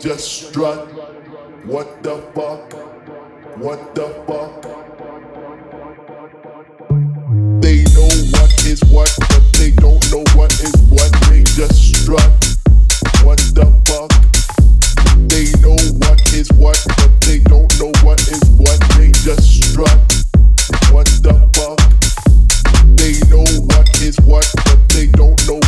just strut. What the fuck? What the fuck? They know what is what, but they don't know what is what. They just strut. What the fuck? They know what is what, but they don't know what is what. They just strut. What the fuck? They know what is what, but they don't know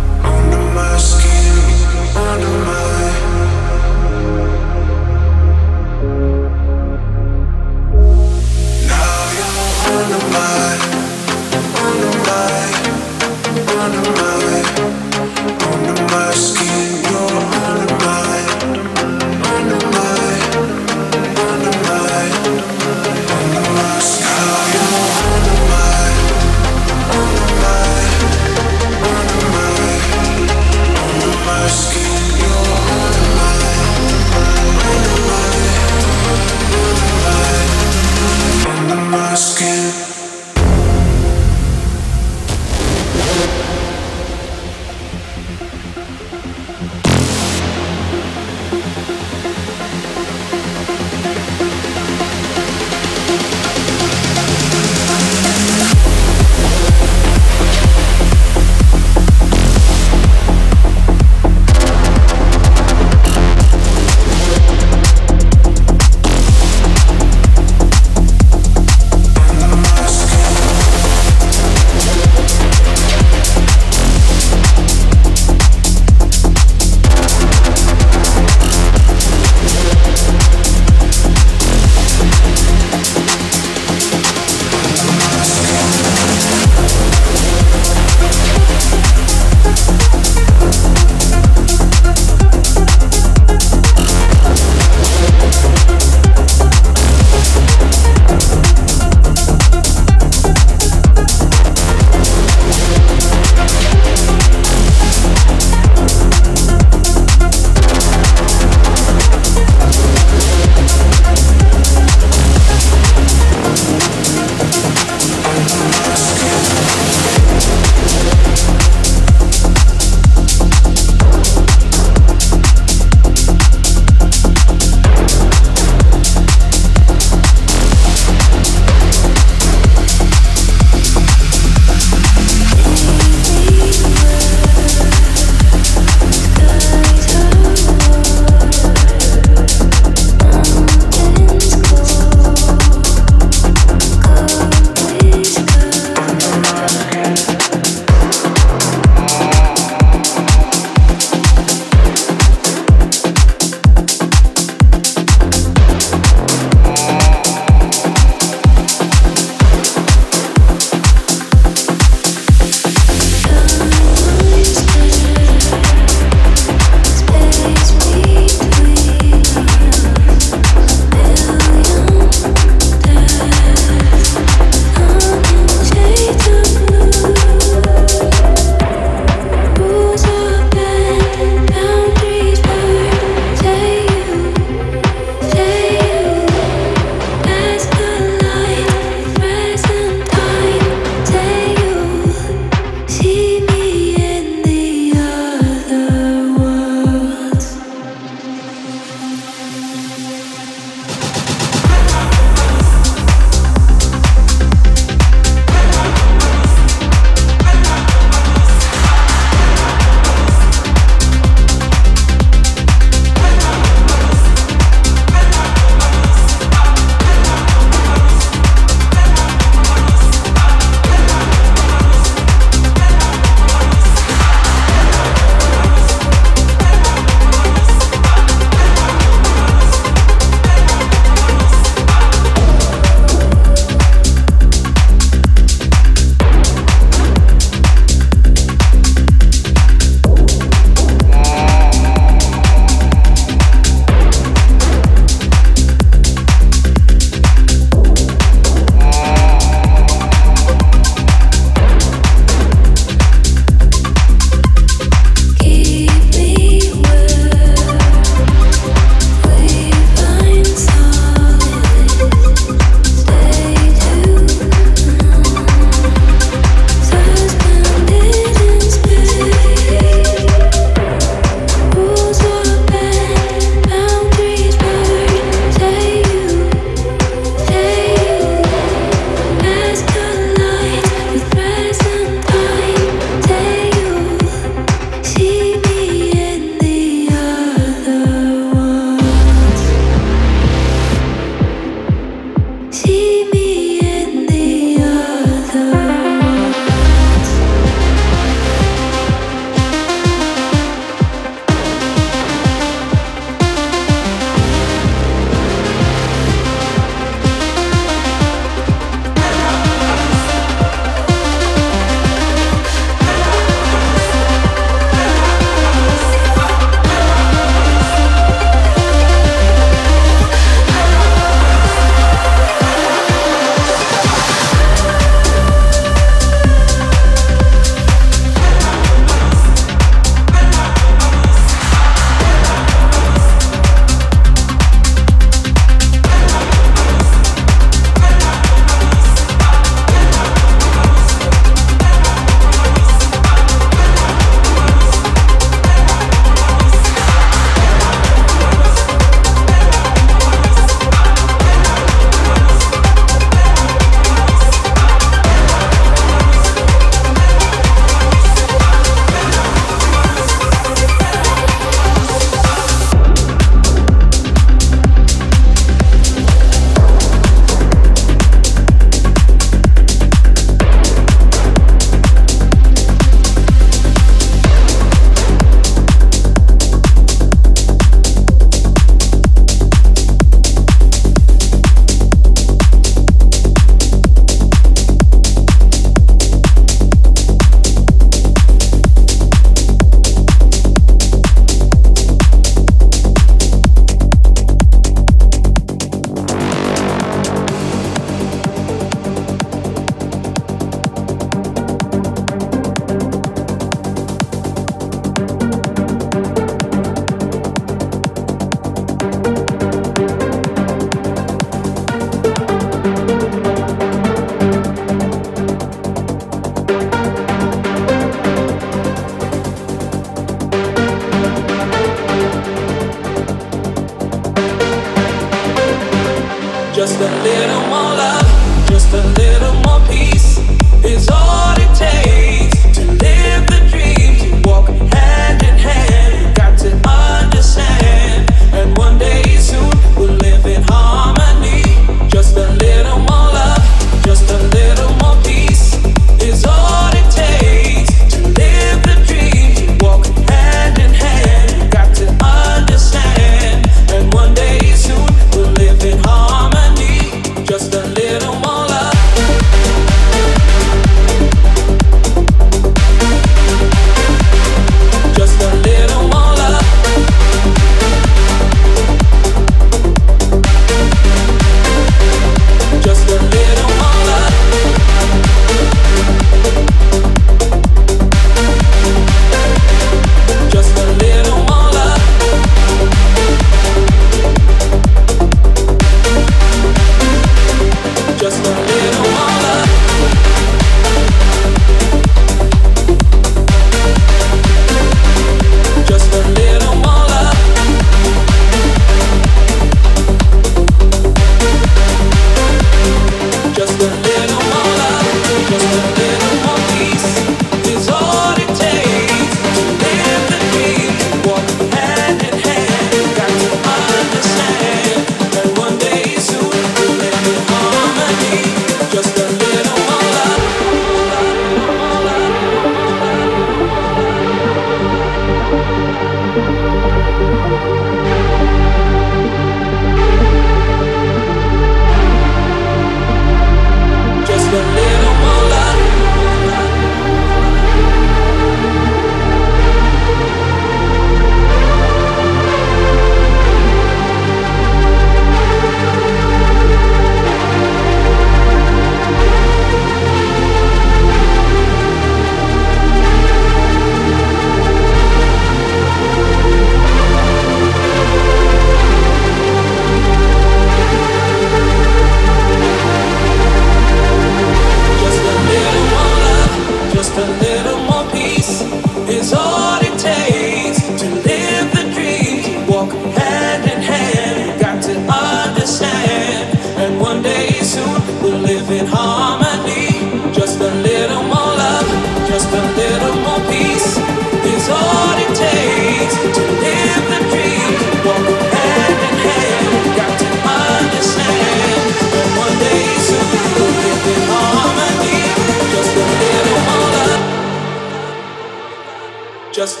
just